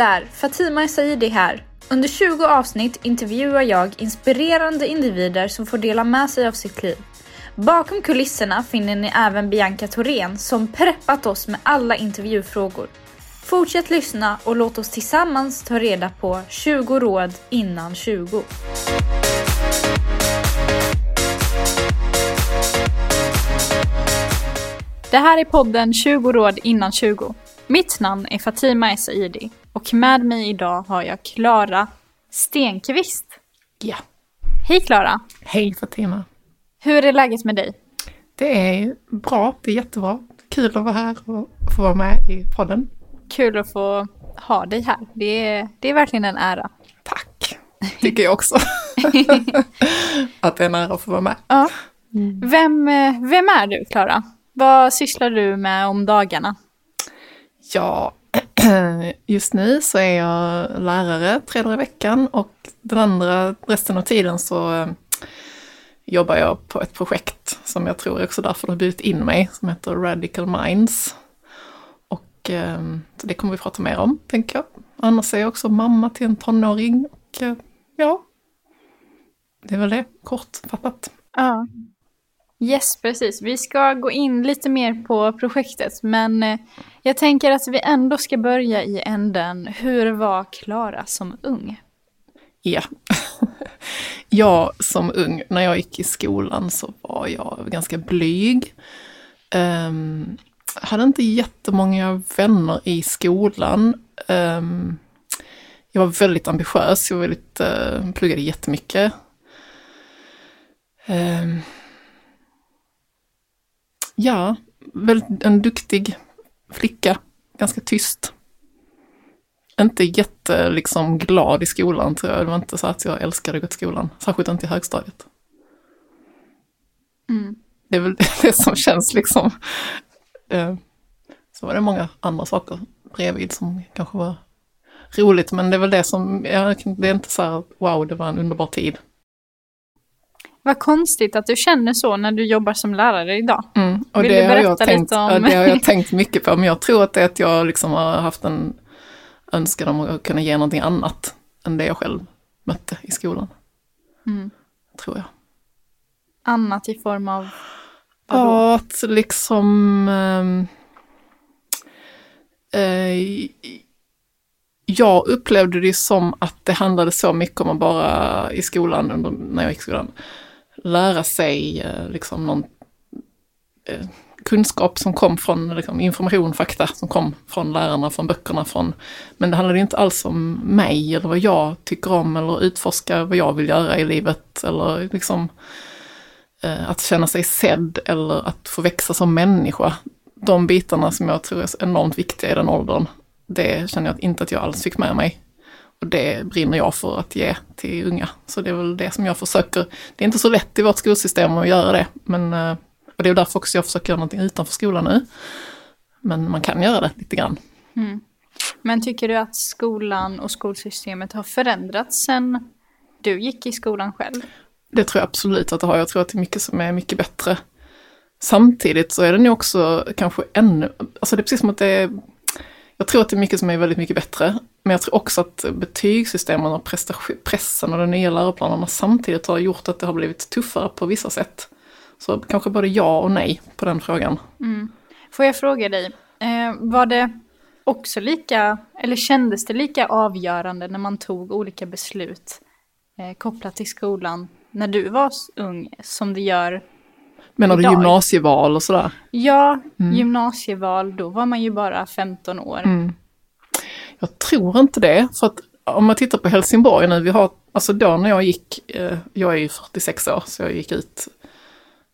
Där! Fatima Saidi här. Under 20 avsnitt intervjuar jag inspirerande individer som får dela med sig av sitt liv. Bakom kulisserna finner ni även Bianca Thorén som preppat oss med alla intervjufrågor. Fortsätt lyssna och låt oss tillsammans ta reda på 20 råd innan 20. Det här är podden 20 råd innan 20. Mitt namn är Fatima Esaidi och med mig idag har jag Klara Stenqvist. Ja. Hej Klara! Hej Fatima! Hur är läget med dig? Det är bra, det är jättebra. Kul att vara här och få vara med i podden. Kul att få ha dig här. Det är, det är verkligen en ära. Tack, tycker jag också. att det är en ära att få vara med. Ja. Vem, eh, vem är du Klara? Vad sysslar du med om dagarna? Ja, just nu så är jag lärare tre dagar i veckan och den andra resten av tiden så eh, jobbar jag på ett projekt som jag tror är också därför det har bjudit in mig, som heter Radical Minds. Och eh, så det kommer vi prata mer om, tänker jag. Annars är jag också mamma till en tonåring och eh, ja, det är väl det, kortfattat. Ja. Yes, precis. Vi ska gå in lite mer på projektet, men eh, jag tänker att vi ändå ska börja i änden. Hur var Klara som ung? Ja. jag som ung, när jag gick i skolan så var jag ganska blyg. Um, hade inte jättemånga vänner i skolan. Um, jag var väldigt ambitiös, jag var väldigt, uh, pluggade jättemycket. Um, ja, väldigt en duktig flicka, ganska tyst. Inte jätte liksom glad i skolan tror jag. Det var inte så att jag älskade att gå till skolan, särskilt inte i högstadiet. Mm. Det är väl det som känns liksom. Eh, så var det många andra saker bredvid som kanske var roligt, men det är väl det som, det är inte så här, wow, det var en underbar tid. Vad konstigt att du känner så när du jobbar som lärare idag. Mm, och Vill det du har, jag berätta tänkt, lite om- det har jag tänkt mycket på, men jag tror att det är att jag liksom har haft en önskan om att kunna ge någonting annat än det jag själv mötte i skolan. Mm. Tror jag. Annat i form av? Ja, att liksom... ehm, eh, jag upplevde det som att det handlade så mycket om att bara i skolan, under, när jag gick i skolan, lära sig eh, liksom någon eh, kunskap som kom från liksom, information, fakta som kom från lärarna, från böckerna, från... Men det handlade inte alls om mig eller vad jag tycker om eller utforska vad jag vill göra i livet eller liksom eh, att känna sig sedd eller att få växa som människa. De bitarna som jag tror är så enormt viktiga i den åldern, det känner jag inte att jag alls fick med mig. Och det brinner jag för att ge till unga. Så det är väl det som jag försöker. Det är inte så lätt i vårt skolsystem att göra det, men eh, och det är därför också jag försöker göra någonting utanför skolan nu. Men man kan göra det lite grann. Mm. Men tycker du att skolan och skolsystemet har förändrats sen du gick i skolan själv? Det tror jag absolut att det har. Jag tror att det är mycket som är mycket bättre. Samtidigt så är det nog också kanske ännu, alltså det är precis som att det är, jag tror att det är mycket som är väldigt mycket bättre. Men jag tror också att betygssystemen och pressen och de nya läroplanerna samtidigt har gjort att det har blivit tuffare på vissa sätt. Så kanske både ja och nej på den frågan. Mm. Får jag fråga dig, eh, var det också lika, eller kändes det lika avgörande när man tog olika beslut eh, kopplat till skolan när du var ung som det gör Menar du gymnasieval och sådär? Ja, gymnasieval, då var man ju bara 15 år. Jag tror inte det, för att om man tittar på Helsingborg nu, vi har, alltså då när jag gick, eh, jag är ju 46 år, så jag gick ut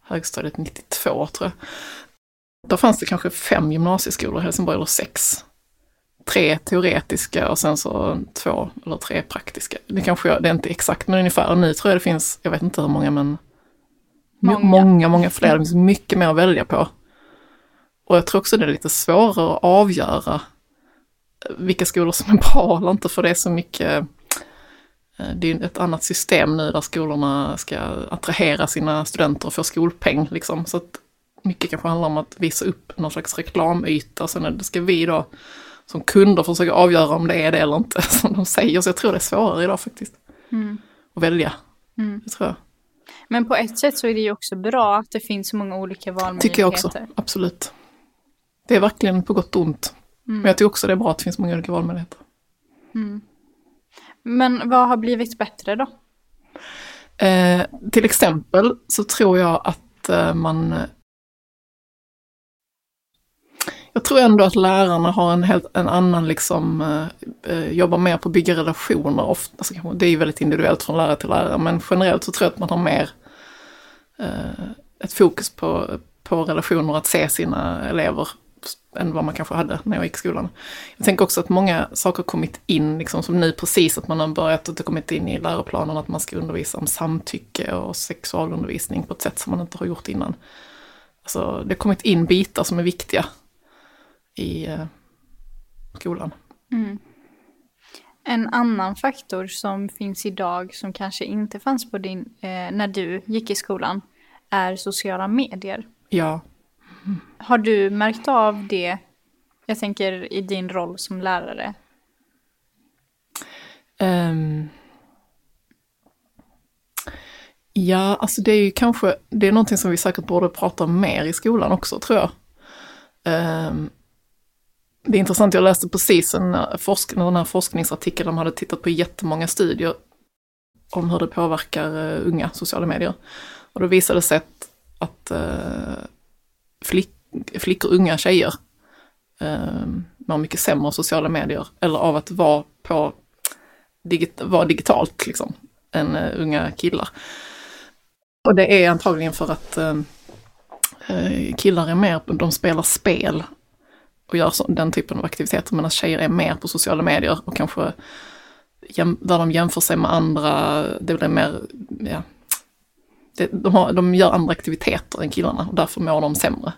högstadiet 92 tror jag. Då fanns det kanske fem gymnasieskolor i Helsingborg, eller sex. Tre teoretiska och sen så två eller tre praktiska. Det kanske, det är inte exakt, men ungefär. Nu tror jag det finns, jag vet inte hur många, men Många. många, många, fler. Det finns mycket mer att välja på. Och jag tror också det är lite svårare att avgöra vilka skolor som är bra eller inte, för det är så mycket eh, det är ett annat system nu där skolorna ska attrahera sina studenter och få skolpeng. Liksom. Så att mycket kanske handlar om att visa upp någon slags reklamyta. Sen ska vi då som kunder försöker avgöra om det är det eller inte som de säger. Så jag tror det är svårare idag faktiskt. Mm. Att välja. Mm. Det tror jag. Men på ett sätt så är det ju också bra att det finns så många olika valmöjligheter. Tycker jag också, absolut. Det är verkligen på gott och ont. Mm. Men jag tycker också det är bra att det finns många olika valmöjligheter. Mm. Men vad har blivit bättre då? Eh, till exempel så tror jag att eh, man... Jag tror ändå att lärarna har en helt en annan, liksom, eh, eh jobbar mer på att bygga relationer. Ofta, alltså, det är ju väldigt individuellt från lärare till lärare, men generellt så tror jag att man har mer eh, ett fokus på, på relationer, att se sina elever än vad man kanske hade när jag gick i skolan. Jag tänker också att många saker har kommit in, liksom som nu precis att man har börjat, att det kommit in i läroplanen att man ska undervisa om samtycke och sexualundervisning på ett sätt som man inte har gjort innan. Alltså det har kommit in bitar som är viktiga i eh, skolan. Mm. En annan faktor som finns idag som kanske inte fanns på din, eh, när du gick i skolan är sociala medier. Ja, Har du märkt av det, jag tänker i din roll som lärare? Ehm. Ja, alltså det är ju kanske, det är någonting som vi säkert borde prata mer i skolan också, tror jag. Ehm. Det är intressant, jag läste precis en, eh, forsk, den här forskningsartikel, de hade tittat på jättemånga studier om hur det påverkar uh, unga sociala medier. Och då visade det sig att, att uh, flick, flickor, unga tjejer, uh, mår mycket sämre av sociala medier, eller av att vara på digit, vara digitalt liksom, än uh, unga killar. Och det är antagligen för att ehm, killar är mer, de spelar spel och gör så, den typen av aktiviteter, medan tjejer är mer på sociala medier och kanske jäm, där de jämför sig med andra, det blir mer, ja, det, de, har, de gör andra aktiviteter än killarna och därför mår de sämre.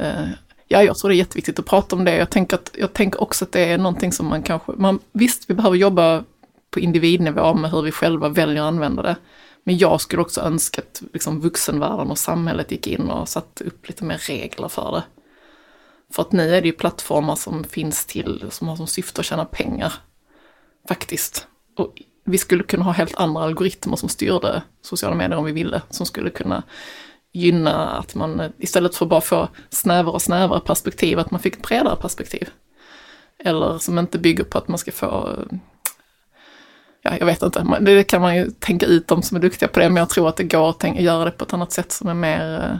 Uh, ja, jag tror det är jätteviktigt att prata om det. Jag tänker, att, jag tänker också att det är någonting som man kanske, man, visst vi behöver jobba på individnivå med hur vi själva väljer att använda det. Men jag skulle också önska att liksom, vuxenvärlden och samhället gick in och satte upp lite mer regler för det. För att nu är det ju plattformar som finns till, som har som syfte att tjäna pengar. Faktiskt. Och vi skulle kunna ha helt andra algoritmer som styrde sociala medier om vi ville. Som skulle kunna gynna att man istället för bara få snävare och snävare perspektiv, att man fick ett bredare perspektiv. Eller som inte bygger på att man ska få, ja jag vet inte, det kan man ju tänka ut de som är duktiga på det, men jag tror att det går att göra det på ett annat sätt som är mer eh,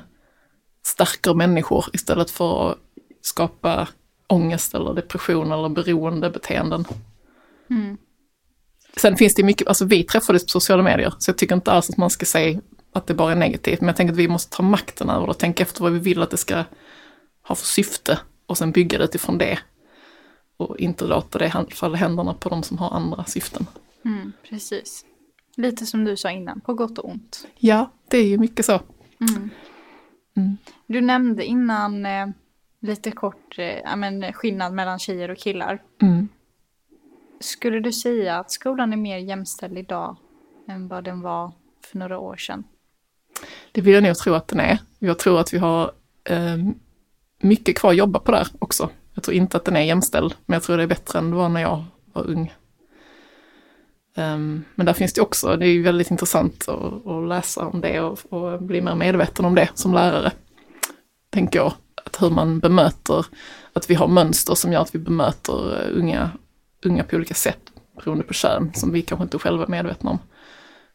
stärker människor istället för att skapa ångest eller depression eller beroendebeteenden. Mm. Sen finns det mycket, alltså vi träffades på sociala medier, så jag tycker inte alls att man ska säga att det bara är negativt, men jag tänker att vi måste ta makten över det och tänka efter vad vi vill att det ska ha för syfte och sen bygga det utifrån det. Och inte låta det falla händerna på de som har andra syften. Mm, precis. Lite som du sa innan, på gott och ont. Ja, det är ju mycket så. Mm. Mm. Du nämnde innan eh, lite kort eh, men, skillnad mellan tjejer och killar. Mm. Skulle du säga att skolan är mer jämställd idag än vad den var för några år sedan? Det vill jag nog tro att den är. Jag tror att vi har eh, mycket kvar att jobba på där också. Jag tror inte att den är jämställd, men jag tror det är bättre än det var när jag var ung. Ehm, men där finns det också, det är ju väldigt intressant att, att läsa om det och, och bli mer medveten om det som lärare. Tänker jag, att hur man bemöter, att vi har mönster som gör att vi bemöter eh, unga, unga på olika sätt beroende på kön, som vi kanske inte själva är medvetna om.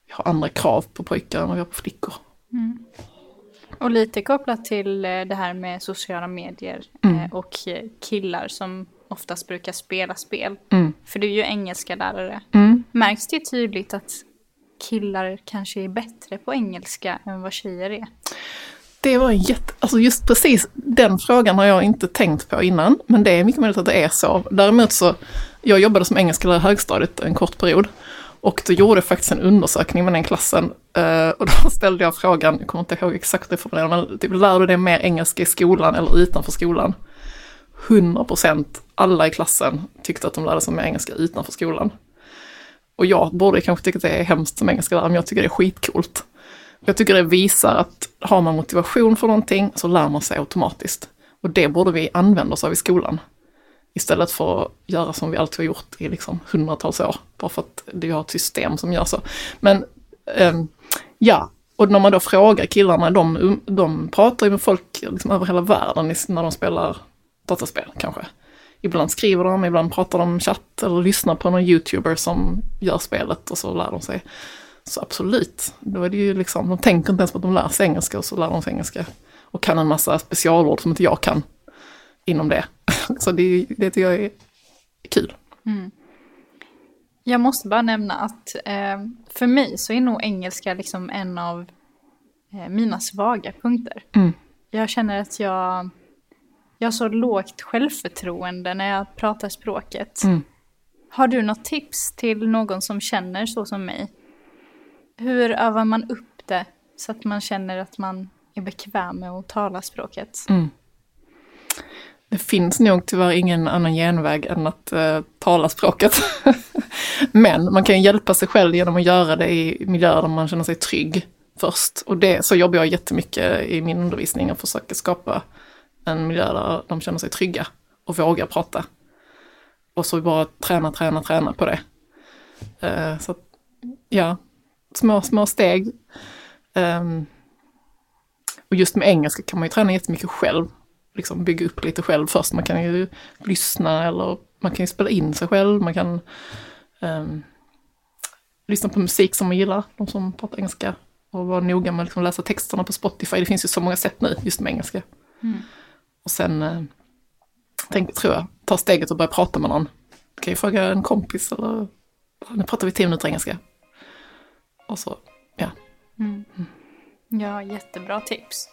Vi har andra krav på pojkar än vad vi har på flickor. Och lite kopplat till eh, det här med sociala medier Mm. eh, och killar som oftast brukar spela spel. Mm. För du är ju engelska lärare. Mm. Märks det tydligt att killar kanske är bättre på engelska än vad tjejer är? Det var en jätte, alltså just precis den frågan har jag inte tänkt på innan, men det är mycket möjligt att det är så. Däremot så, jag jobbade som engelsklärare i högstadiet en kort period och då gjorde jag faktiskt en undersökning med den klassen eh, och då ställde jag frågan, jag kommer inte ihåg exakt det formulerade, men typ, lär du dig mer engelska i skolan eller utanför skolan? 100 procent, alla i klassen tyckte att de lärde sig mer engelska utanför skolan. Och jag borde kanske tycka att det är hemskt som engelska lärare, men jag tycker det är skitcoolt. Jag tycker det visar att har man motivation för någonting så lär man sig automatiskt. Och det borde vi använda oss av i skolan. Istället för att göra som vi alltid har gjort i liksom hundratals år. Bara för att vi har ett system som gör så. Men um, ja, och när man då frågar killarna, de, de pratar ju med folk liksom över hela världen när de spelar dataspel kanske. Ibland skriver de, ibland pratar de chatt eller lyssnar på någon youtuber som gör spelet och så lär de sig. Så absolut, då är det ju liksom, de tänker inte ens på att de lär sig engelska och så lär de sig engelska. Och kan en massa specialord som inte jag kan inom det. Så det, det tycker jag är kul. Mm. Jag måste bara nämna att eh, för mig så är nog engelska liksom en av eh, mina svaga punkter. Mm. Jag känner att jag, jag har så lågt självförtroende när jag pratar språket. Mm. Har du något tips till någon som känner så som mig? Hur övar man upp det så att man känner att man är bekväm med att tala språket? Mm. Det finns nog tyvärr ingen annan genväg än att uh, tala språket. Men man kan hjälpa sig själv genom att göra det i miljöer där man känner sig trygg först. Och det, så jobbar jag jättemycket i min undervisning och försöker skapa en miljö där de känner sig trygga och vågar prata. Och så bara träna, träna, träna på det. Uh, så ja, små, små steg. Um, och just med engelska kan man ju träna jättemycket själv. Liksom bygga upp lite själv först. Man kan ju lyssna eller man kan ju spela in sig själv. Man kan um, lyssna på musik som man gillar, de som pratar engelska. Och vara noga med att liksom läsa texterna på Spotify. Det finns ju så många sätt nu just med engelska. Mm. Och sen uh, tänk, tror jag, ta steget och börja prata med någon. Du kan ju fråga en kompis eller nu pratar vi tio minuter engelska. Och så, ja. Mm. Ja, jättebra tips.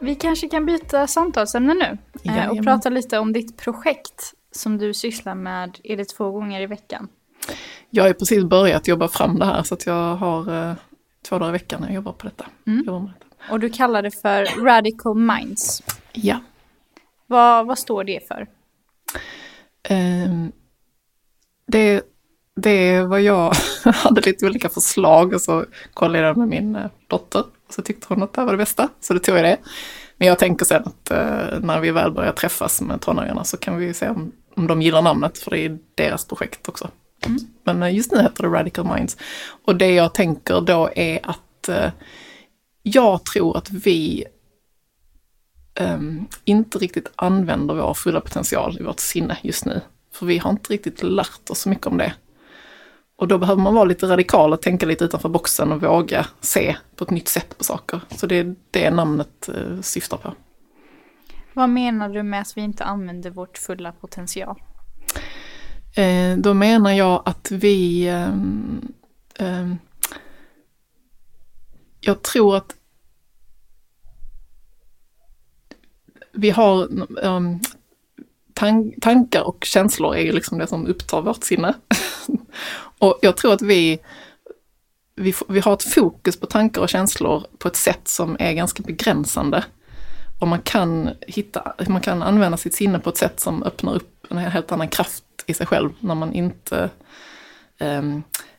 Vi kanske kan byta samtalsämne nu eh, och prata lite om ditt projekt som du sysslar med, är det två gånger i veckan? Jag har precis börjat jobba fram det här så att jag har eh, två dagar i veckan när jag jobbar på detta. Mm. Jobbar detta. Och du kallar det för Radical Minds. Ja. Vad, vad står det för? Um, det, det vad jag hade lite olika förslag och så kollade jag med min eh, dotter. Och så tyckte hon att det var det bästa, så då tog jag det. Men jag tänker sen att uh, när vi väl börjar träffas med tonåringarna så kan vi se om, om de gillar namnet, för det är deras projekt också. Mm. Men eh, just nu heter det Radical Minds. Och det jag tänker då är att eh, jag tror att vi eh, inte riktigt använder vår fulla potential i vårt sinne just nu. För vi har inte riktigt lärt oss så mycket om det. Och då behöver man vara lite radikal och tänka lite utanför boxen och våga se på ett nytt sätt på saker. Så det är det namnet eh, syftar på. Vad menar du med att vi inte använder vårt fulla potential? Eh, då menar jag att vi... Eh, eh, jag tror att vi har um, tankar och känslor är ju liksom det som upptar vårt sinne. och jag tror att vi, vi, vi har ett fokus på tankar och känslor på ett sätt som är ganska begränsande. Och man kan, hitta, man kan använda sitt sinne på ett sätt som öppnar upp en helt annan kraft i sig själv när man inte eh,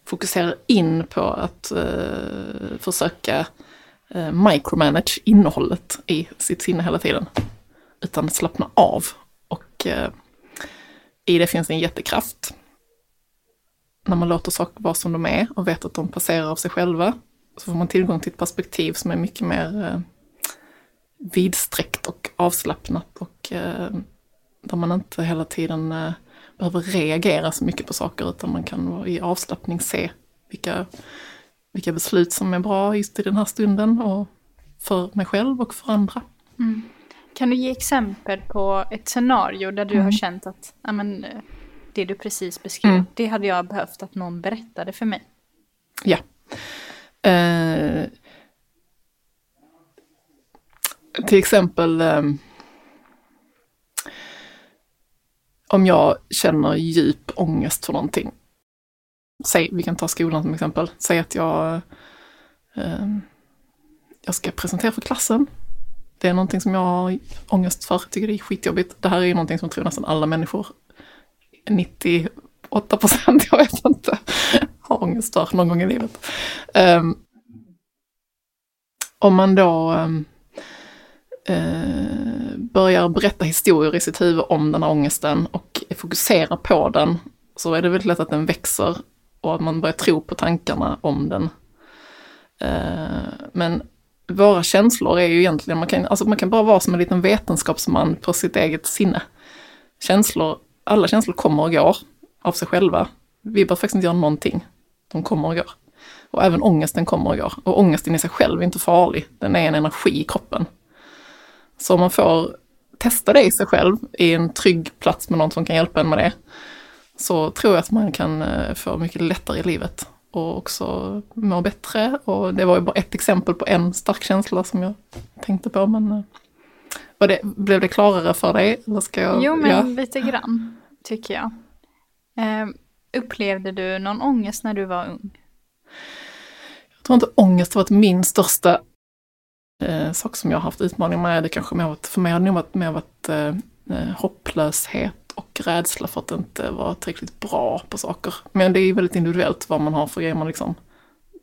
fokuserar in på att eh, försöka eh, micromanage innehållet i sitt sinne hela tiden. Utan slappna av och eh, i det finns en jättekraft. När man låter saker vara som de är och vet att de passerar av sig själva så får man tillgång till ett perspektiv som är mycket mer eh, vidsträckt och avslappnat och eh, där man inte hela tiden eh, behöver reagera så mycket på saker utan man kan i avslappning se vilka, vilka beslut som är bra just i den här stunden och för mig själv och för andra. Mm. Kan du ge exempel på ett scenario där du mm. har känt att amen, det du precis beskrev, mm. det hade jag behövt att någon berättade för mig? Ja. Eh, till exempel eh, om jag känner djup ångest för någonting. Säg, vi kan ta skolan som exempel. Säg att jag, eh, jag ska presentera för klassen. det är någonting som jag har ångest för, tycker det är skitjobbigt. Det här är ju någonting som jag tror nästan alla människor, 98 procent, jag vet inte, har ångest för någon gång i livet. Eh, om man då ehm, eh, börjar berätta historier i sitt huvud om den här ångesten och fokuserar på den, så är det väldigt lätt att den växer och att man börjar tro på tankarna om den. Eh, men våra känslor är ju egentligen, man kan, alltså man kan bara vara som en liten vetenskapsman på sitt eget sinne. Känslor, alla känslor kommer och går av sig själva. Vi behöver faktiskt inte göra någonting. De kommer och går. Och även ångesten kommer och går. Och ångesten i sig själv är inte farlig. Den är en energi i kroppen. Så om man får testa det i sig själv i en trygg plats med någon som kan hjälpa en med det. Så tror jag att man kan eh, få mycket lättare i livet och också må bättre. Och det var ju bara ett exempel på en stark känsla som jag tänkte på. Men eh, var det, blev det klarare för dig? Eller ska jag, jo, men ja. lite grann tycker jag. Eh, upplevde du någon ångest när du var ung? Jag tror inte ångest varit min största eh, sak som jag har haft utmaning med. Det kanske mer varit, för mig har det nog varit, mer varit eh, eh hopplöshet och rädsla för att inte vara tillräckligt bra på saker. Men det är väldigt individuellt vad man har för grejer man liksom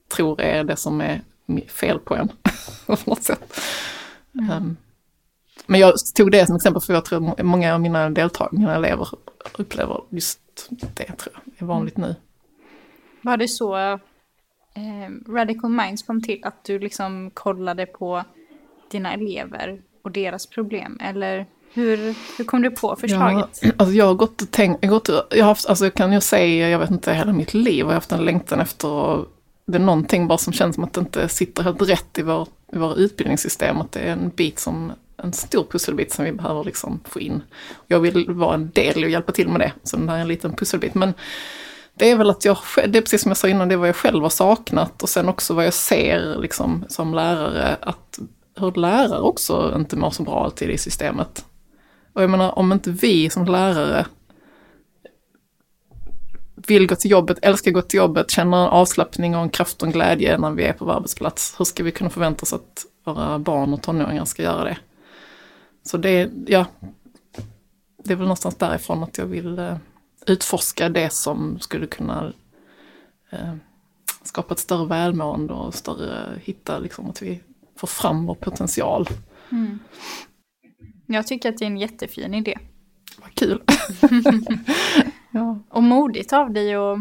tror är det som är fel på en. på något sätt. Mm. Um, men jag tog det som exempel för jag tror många av mina deltagare, mina elever upplever just det tror jag är vanligt nu. Var det så eh, Radical Minds kom till? Att du liksom kollade på dina elever och deras problem? Eller hur, hur kom du på förslaget? Ja, alltså jag har gått och tänkt, jag, gått, jag har haft, alltså kan jag säga, jag vet inte, hela mitt liv har jag haft en längtan efter det är någonting bara som känns som att det inte sitter helt rätt i vår, i vår utbildningssystem. Att det är en bit som, en stor pusselbit som vi behöver liksom få in. Jag vill vara en del och hjälpa till med det, så det här är en liten pusselbit. Men det är väl att jag, det är precis som jag sa innan, det är vad jag själv har saknat och sen också vad jag ser liksom som lärare, att hur lärare också inte mår så bra alltid i systemet. Och jag menar, om inte vi som lärare vill gå till jobbet, älskar gå till jobbet, känner en avslappning och en kraft och en glädje när vi är på vår arbetsplats. Hur ska vi kunna förvänta oss att våra barn och tonåringar ska göra det? Så det, ja, det är väl någonstans därifrån att jag vill eh, utforska det som skulle kunna eh, skapa ett större välmående och större, hitta liksom att vi får fram vår potential. Mm. Jag tycker att det är en jättefin idé. Vad kul. ja. Och modigt av dig och,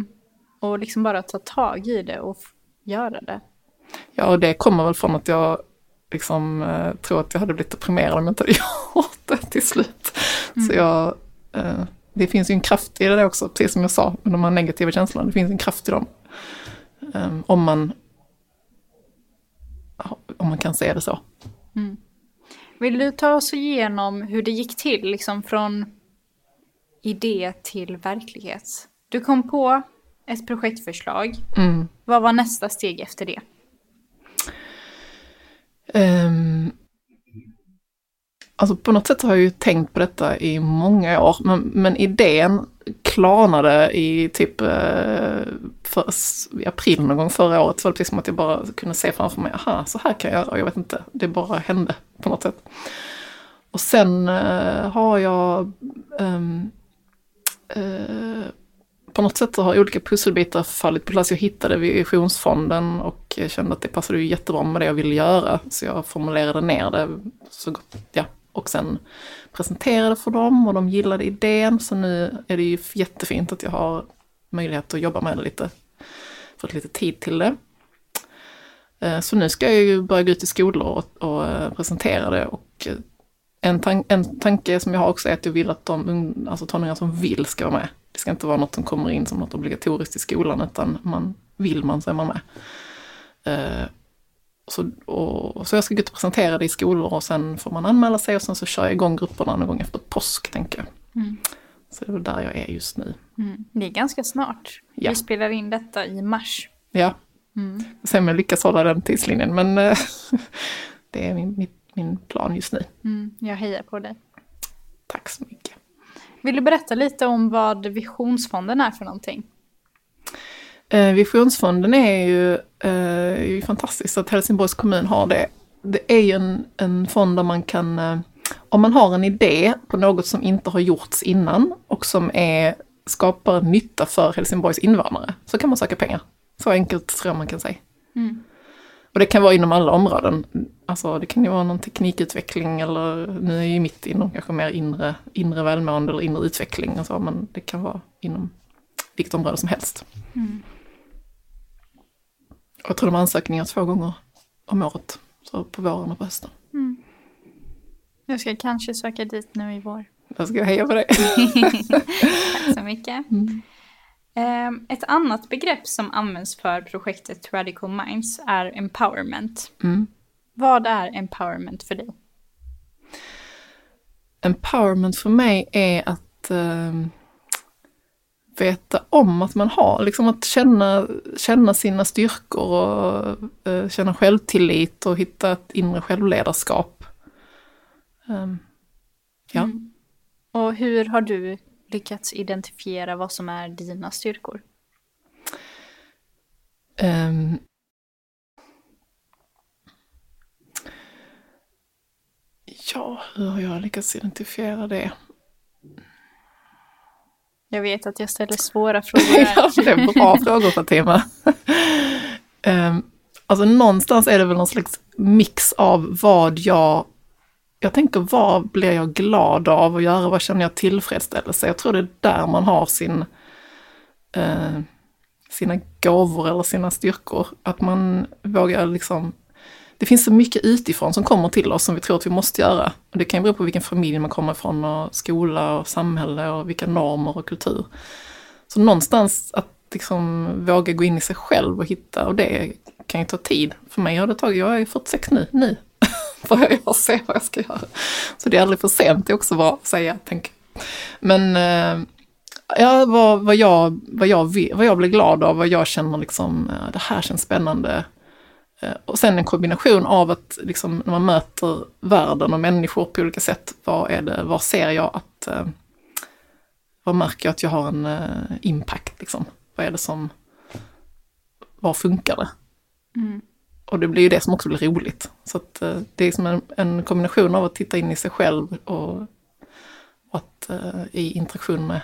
och liksom bara ta tag i det och göra det. Ja, och det kommer väl från att jag liksom eh, tror att jag hade blivit deprimerad om jag inte hade gjort det till slut. Mm. Så jag, eh, det finns ju en kraft i det också, precis som jag sa, de här negativa känslorna. Det finns en kraft i dem. Um, om man om man kan se det så. Mm. Vill du ta oss igenom hur det gick till, liksom från idé till verklighet? Du kom på ett projektförslag. Mm. Vad var nästa steg efter det? Um, alltså på något sätt har jag ju tänkt på detta i många år, men, men idén klarnade i typ eh, för, i april någon gång förra året. Så var det precis som att jag bara kunde se framför mig, aha, så här kan jag göra. Jag vet inte, det bara hände på något sätt. Och sen eh, har jag um, eh, på något sätt så har olika pusselbitar fallit på plats. Jag hittade Visionsfonden och kände att det passade ju jättebra med det jag ville göra. Så jag formulerade ner det så gott, ja, och sen presenterade för dem och de gillade idén. Så nu är det ju jättefint att jag har möjlighet att jobba med det lite, fått lite tid till det. Eh, så nu ska jag ju börja gå ut i skolor och, och eh, presentera det och eh, en, tan en tanke som jag har också är att jag vill att de alltså tonåringar som vill ska vara med. Det ska inte vara något som kommer in som något obligatoriskt i skolan utan man, vill man så är man med. Så, och, så jag ska gå ut och presentera det i skolor och sen får man anmäla sig och sen så kör jag igång grupperna någon gång efter påsk tänker jag. Mm. Så det är där jag är just nu. Mm. Det är ganska snart. Ja. Vi spelar in detta i mars. Ja. Mm. Se om jag lyckas hålla den tidslinjen men det är min, min, min, plan just nu. Mm. Jag hejar på dig. Tack så mycket. Vill du berätta lite om vad Visionsfonden är för någonting? Eh, Visionsfonden är ju, eh, är ju fantastiskt att Helsingborgs kommun har det det är ju en, en fond där man kan, eh, om man har en idé på något som inte har gjorts innan och som är, skapar nytta för Helsingborgs invånare, så kan man söka pengar. Så enkelt tror jag man kan säga. Mm. Och det kan vara inom alla områden. Alltså det kan ju vara någon teknikutveckling eller nu är ju mitt inom kanske mer inre, inre välmående eller inre utveckling och så, men det kan vara inom vilket område som helst. Mm. Jag tror de har ansökningar två gånger om året, så på våren och på hösten. Mm. Jag ska kanske söka dit nu i vår. Jag ska heja på dig. Tack så mycket. Mm. Ehm, Ett annat begrepp som används för projektet Radical Minds är empowerment. Mm. Vad är empowerment för dig? Empowerment för mig är att eh, veta om att man har, liksom att känna, känna sina styrkor och eh, känna självtillit och hitta ett inre självledarskap. Ehm, ja. Mm. Och hur har du lyckats identifiera vad som är dina styrkor? Ehm. ja, hur har jag lyckats identifiera det? Jag vet att jag ställer svåra frågor ja, det är bra frågor Fatima. um, alltså någonstans är det väl någon slags mix av vad jag, jag tänker vad blir jag glad av att göra, vad känner jag tillfredsställelse? Jag tror det är där man har sin, eh, sina gåvor eller sina styrkor. Att man vågar liksom det finns så mycket utifrån som kommer till oss som vi tror att vi måste göra. Och det kan ju bero på vilken familj man kommer ifrån och skola och samhälle och vilka normer och kultur. Så någonstans att liksom våga gå in i sig själv och hitta, och det kan ju ta tid. För mig har det tagit, jag är 46 nu, nu börjar jag se vad jag ska göra. Så det är aldrig för sent, det är också bra att säga, tänk. Men eh, ja, vad, vad, jag, vad, jag, vad jag blir glad av, vad jag känner liksom, eh, det här känns spännande och sen en kombination av att liksom, när man möter världen och människor på olika sätt, vad är det, vad ser jag att, eh, vad märker jag att jag har en eh, impact liksom? Vad är det som, vad funkar det? Mm. Och det blir ju det som också blir roligt. Så att eh, det är som en, en, kombination av att titta in i sig själv och, och att eh, i interaktion med,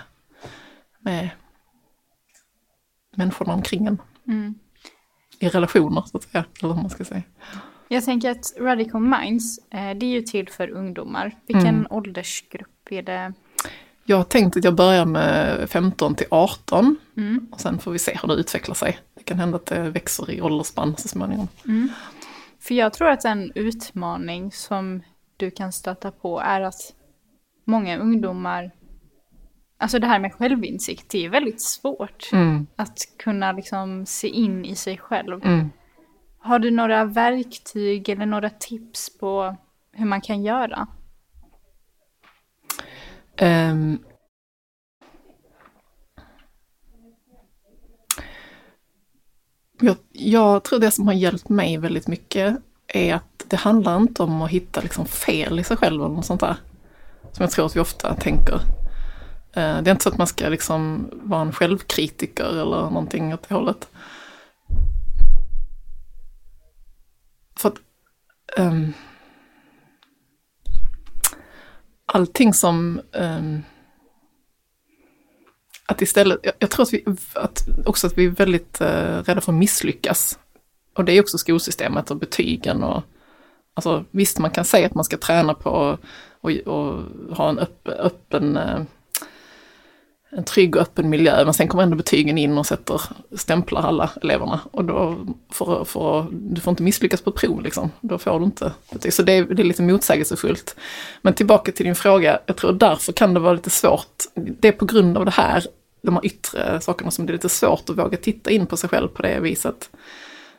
med människorna omkring en. Mm. I relationer så att säga, eller vad man ska säga. Jag tänker att Radical Minds, eh, det är ju till för ungdomar. Vilken Mm. åldersgrupp är det? Jag har tänkt att jag börjar med 15 till 18 Mm. och sen får vi se hur det utvecklar sig. Det kan hända att det växer i åldersspann så småningom. Mm. För jag tror att en utmaning som du kan stöta på är att många ungdomar, alltså det här med självinsikt, det är väldigt svårt Mm, att kunna liksom se in i sig själv. mm. Har du några verktyg eller några tips på hur man kan göra? Ehm. jag, jag tror det som har hjälpt mig väldigt mycket är att det handlar inte om att hitta liksom fel i sig själv eller något sånt där. Som jag tror att vi ofta tänker. Eh, det är inte så att man ska liksom vara en självkritiker eller någonting åt det hållet. För att um, allting som Um, att istället, jag, jag tror att vi, att också att vi är väldigt uh, rädda för att misslyckas. Och det är också skolsystemet och betygen och alltså visst man kan säga att man ska träna på och, och ha en öpp, öppen, uh, en trygg och öppen miljö, men sen kommer ändå betygen in och sätter, stämplar alla eleverna. Och då får, får, du får inte misslyckas på ett prov liksom, då får du inte betyg. Så det är, det är lite motsägelsefullt. Men tillbaka till din fråga, jag tror därför kan det vara lite svårt. Det är på grund av det här, de här yttre sakerna som det är lite svårt att våga titta in på sig själv på det viset.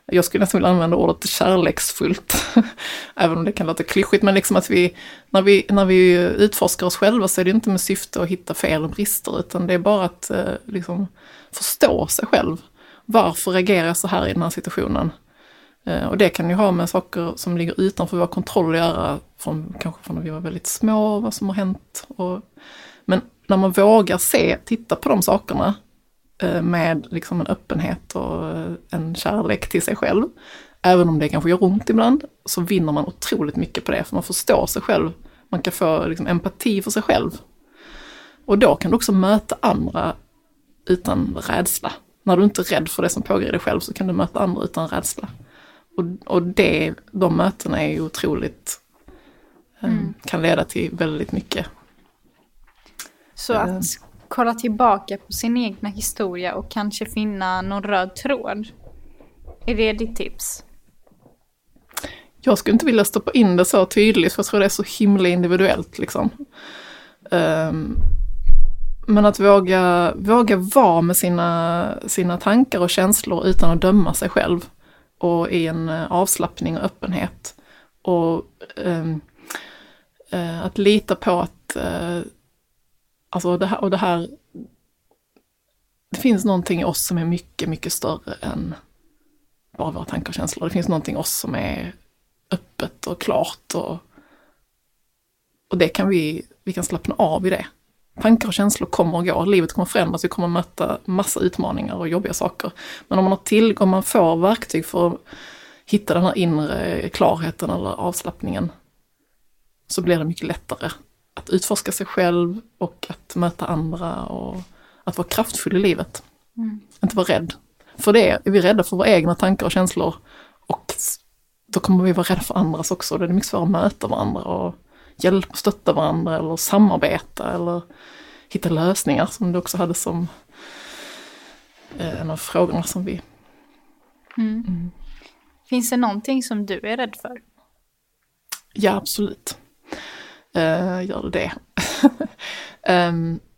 Jag skulle nästan vilja använda ordet kärleksfullt, även om det kan låta klyschigt, men liksom att vi när, vi, när vi utforskar oss själva så är det inte med syfte att hitta fel och brister, utan det är bara att eh, liksom, förstå sig själv. Varför reagerar jag så här i den här situationen? Eh, och det kan ju ha med saker som ligger utanför vår kontroll att göra, från, kanske från när vi var väldigt små, vad som har hänt. Och, men när man vågar se, titta på de sakerna med liksom en öppenhet och eh, en kärlek till sig själv, även om det kanske gör ont ibland, så vinner man otroligt mycket på det, för man förstår sig själv. Man kan få liksom, empati för sig själv. Och då kan du också möta andra utan rädsla. När du inte är rädd för det som pågår i dig själv så kan du möta andra utan rädsla. Och, och det, de mötena är ju otroligt, eh, mm. kan leda till väldigt mycket. Så att kolla tillbaka på sin egna historia och kanske finna någon röd tråd. Är det ditt tips? Jag skulle inte vilja stoppa in det så tydligt för jag tror det är så himla individuellt liksom. Um, men att våga, våga vara med sina, sina tankar och känslor utan att döma sig själv. Och i en eh, avslappning och öppenhet. Och um, uh, att lita på att uh, Alltså det här, och det här, det finns någonting i oss som är mycket, mycket större än bara våra tankar och känslor. Det finns någonting i oss som är öppet och klart och, och det kan vi, vi kan slappna av i det. Tankar och känslor kommer och går, livet kommer förändras, vi kommer möta massa utmaningar och jobbiga saker. Men om man har tillgång, man får verktyg för att hitta den här inre klarheten eller avslappningen så blir det mycket lättare att utforska sig själv och att möta andra och att vara kraftfull i livet. Mm. Inte vara rädd. För det är vi rädda för våra egna tankar och känslor och då kommer vi vara rädda för andras också. Det är mycket svårare att möta varandra och hjälpa och stötta varandra eller samarbeta eller hitta lösningar som du också hade som eh, en av frågorna som vi... Mm. Mm. Finns det någonting som du är rädd för? Ja, absolut uh, gör det um,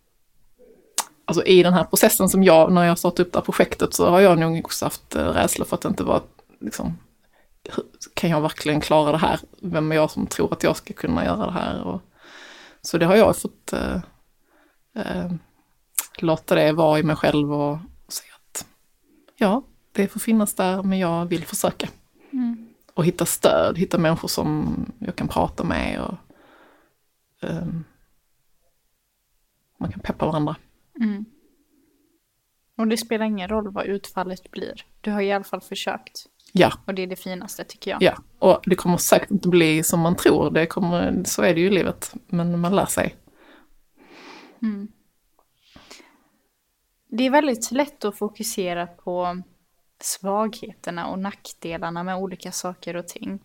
Alltså i den här processen som jag, när jag startade upp det här projektet så har jag nog också haft uh, rädsla för att det inte var, liksom, kan jag verkligen klara det här? Vem är jag som tror att jag ska kunna göra det här? Och, så det har jag fått uh, uh, låta det vara i mig själv och, säga att ja, det får finnas där men jag vill försöka. Mm. Och hitta stöd, hitta människor som jag kan prata med och um, man kan peppa varandra. Mm. Och det spelar ingen roll vad utfallet blir. Du har i alla fall försökt. Ja. Och det är det finaste tycker jag. Ja, och det kommer säkert inte bli som man tror. Det kommer, så är det ju i livet. Men man lär sig. Mm. Det är väldigt lätt att fokusera på svagheterna och nackdelarna med olika saker och ting.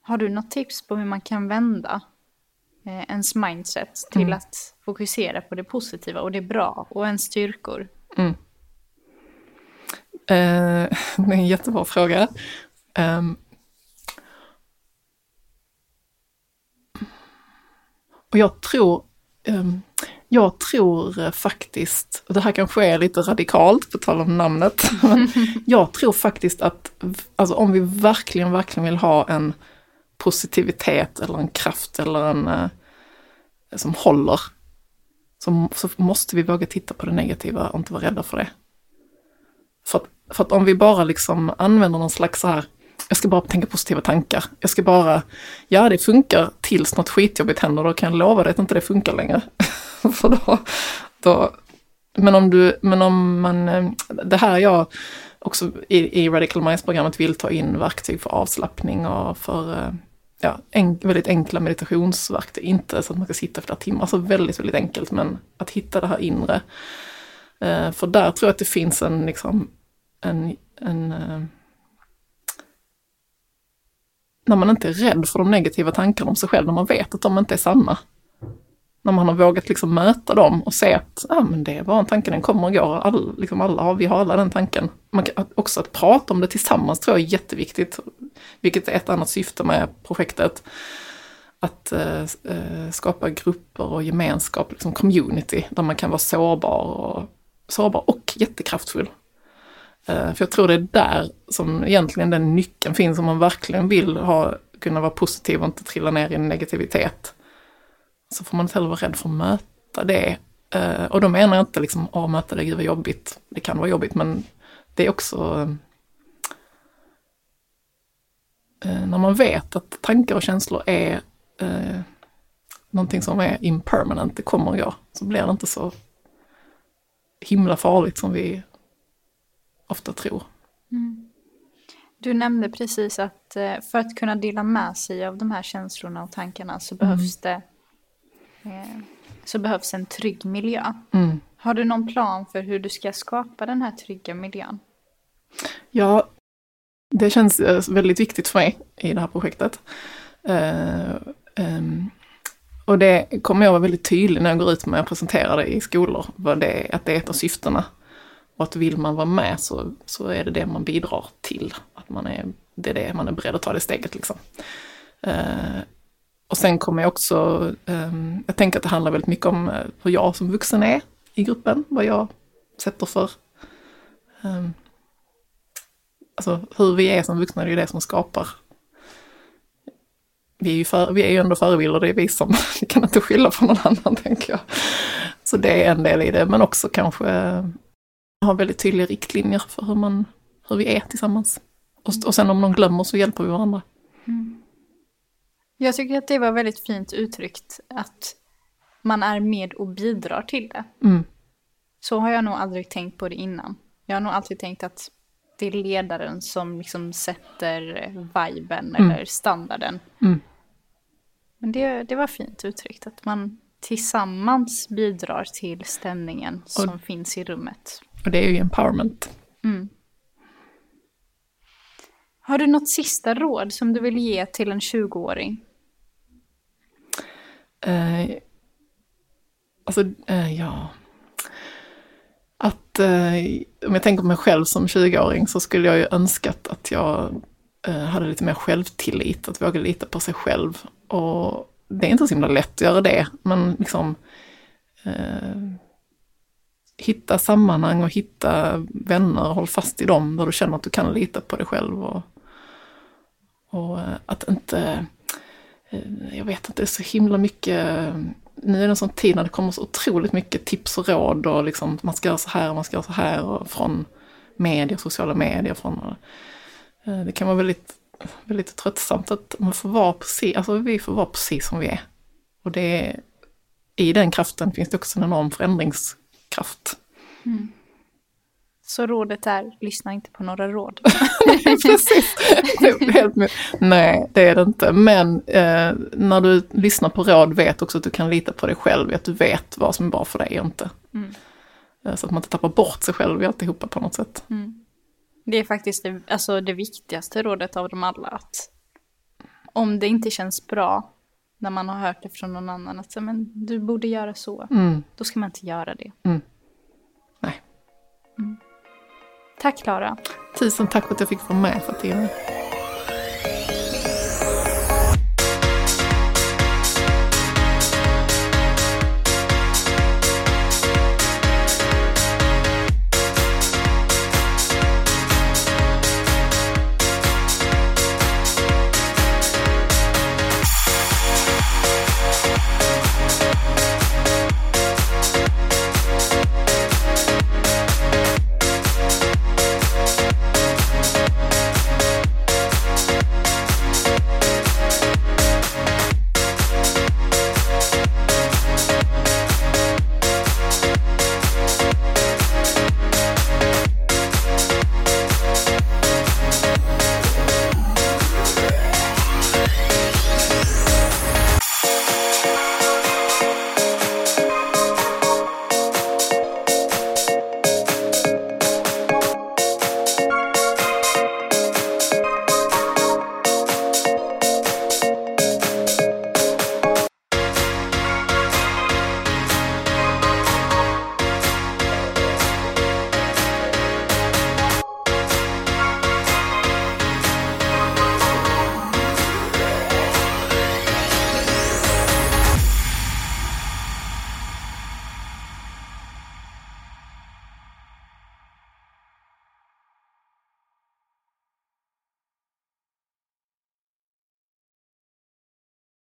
Har du något tips på hur man kan vända ens mindset till mm. att fokusera på det positiva och det bra och ens styrkor? Mm. Eh, det är en jättebra fråga. Um, och jag tror, um, jag tror faktiskt, och det här kanske är lite radikalt på tal om namnet, men jag tror faktiskt att alltså, om vi verkligen, verkligen vill ha en positivitet eller en kraft eller en uh, som håller, så, så måste vi våga titta på det negativa och inte vara rädda för det. För att, för att om vi bara liksom använder någon slags så här, jag ska bara tänka positiva tankar, jag ska bara, ja det funkar tills något skitjobbigt händer, då kan jag lova dig att inte det funkar längre. för då, då, men om du, men om man, eh, det här jag också i, i Radical Minds-programmet vill ta in verktyg för avslappning och för eh, ja, en, väldigt enkla meditationsverktyg. Inte så att man ska sitta flera timmar, alltså väldigt, väldigt enkelt, men att hitta det här inre. Eh, för där tror jag att det finns en, liksom, en, en eh, när man inte är rädd för de negativa tankarna om sig själv, när man vet att de inte är sanna. När man har vågat liksom möta dem och se att ah, men det är bara en tanke, den kommer och går. All, liksom alla, vi har alla den tanken. Man kan, också att prata om det tillsammans tror jag är jätteviktigt vilket är ett annat syfte med projektet. Att eh, eh, skapa grupper och gemenskap, liksom community, där man kan vara sårbar och, sårbar och jättekraftfull. Eh, för jag tror det är där som egentligen den nyckeln finns om man verkligen vill ha, kunna vara positiv och inte trilla ner i negativitet. Så får man inte heller vara rädd för att möta det. Eh, och då menar jag inte liksom, att möta det, gud vad jobbigt. Det kan vara jobbigt, men det är också eh, när man vet att tankar och känslor är eh, någonting som är impermanent, det kommer och går, så blir det inte så himla farligt som vi ofta tror. Mm. Du nämnde precis att eh, för att kunna dela med sig av de här känslorna och tankarna så behövs det eh, så behövs en trygg miljö. Mm. Har du någon plan för hur du ska skapa den här trygga miljön? Ja, det känns eh, väldigt viktigt för mig i det här projektet. Eh, ehm, och det kommer jag vara väldigt tydlig när jag går ut med att presentera det i skolor, vad det att det är ett av syftena. Och att vill man vara med så, så är det det man bidrar till. Att man är, det är det man är beredd att ta det steget liksom. Eh, och sen kommer jag också, ehm, jag tänker att det handlar väldigt mycket om eh, hur jag som vuxen är i gruppen, vad jag sätter för ehm, Alltså hur vi är som vuxna, det är det som skapar. Vi är ju, för, vi är ju ändå förebilder, det är vi som, vi kan inte skylla på någon annan tänker jag. Så det är en del i det, men också kanske eh, ha väldigt tydliga riktlinjer för hur, man, hur vi är tillsammans. Och, och sen om någon glömmer så hjälper vi varandra. Mm. Jag tycker att det var väldigt fint uttryckt att man är med och bidrar till det. Mm. Så har jag nog aldrig tänkt på det innan. Jag har nog alltid tänkt att det är ledaren som liksom sätter viben eller standarden. Mm. Men det, det var fint uttryckt, att man tillsammans bidrar till stämningen som finns i rummet. Och det är ju empowerment. Har du något sista råd som du vill ge till en 20-åring? Eh, alltså, eh, ja. Att eh, om jag tänker på mig själv som 20-åring så skulle jag ju önskat att jag eh, hade lite mer självtillit, att våga lita på sig själv. Och det är inte så himla lätt att göra det, men liksom eh, hitta sammanhang och hitta vänner, håll fast i dem där du känner att du kan lita på dig själv. Och, och eh, att inte Eh, Eh, jag vet inte, det är så himla mycket, eh, nu är det en sån tid när det kommer så otroligt mycket tips och råd och liksom man ska göra så här och man ska göra så här och från medier, sociala medier, från, eh, det kan vara väldigt, väldigt tröttsamt att man får vara precis, alltså vi får vara precis som vi är. Och det är, i den kraften finns det också en enorm förändringskraft. Mm. Så rådet är, lyssna inte på några råd. Precis. Helt med. Nej, det är det inte. Men eh, när du lyssnar på råd, vet också att du kan lita på dig själv, att du vet vad som är bra för dig och inte. Eh, Så att man inte tappar bort sig själv i alltihopa på något sätt. Det är faktiskt det, alltså det viktigaste rådet av dem alla. Att om det inte känns bra när man har hört det från någon annan, att men, du borde göra så. Mm. Då ska man inte göra det. Nej. Tack Klara. Tusen tack för att jag fick vara med Fatima.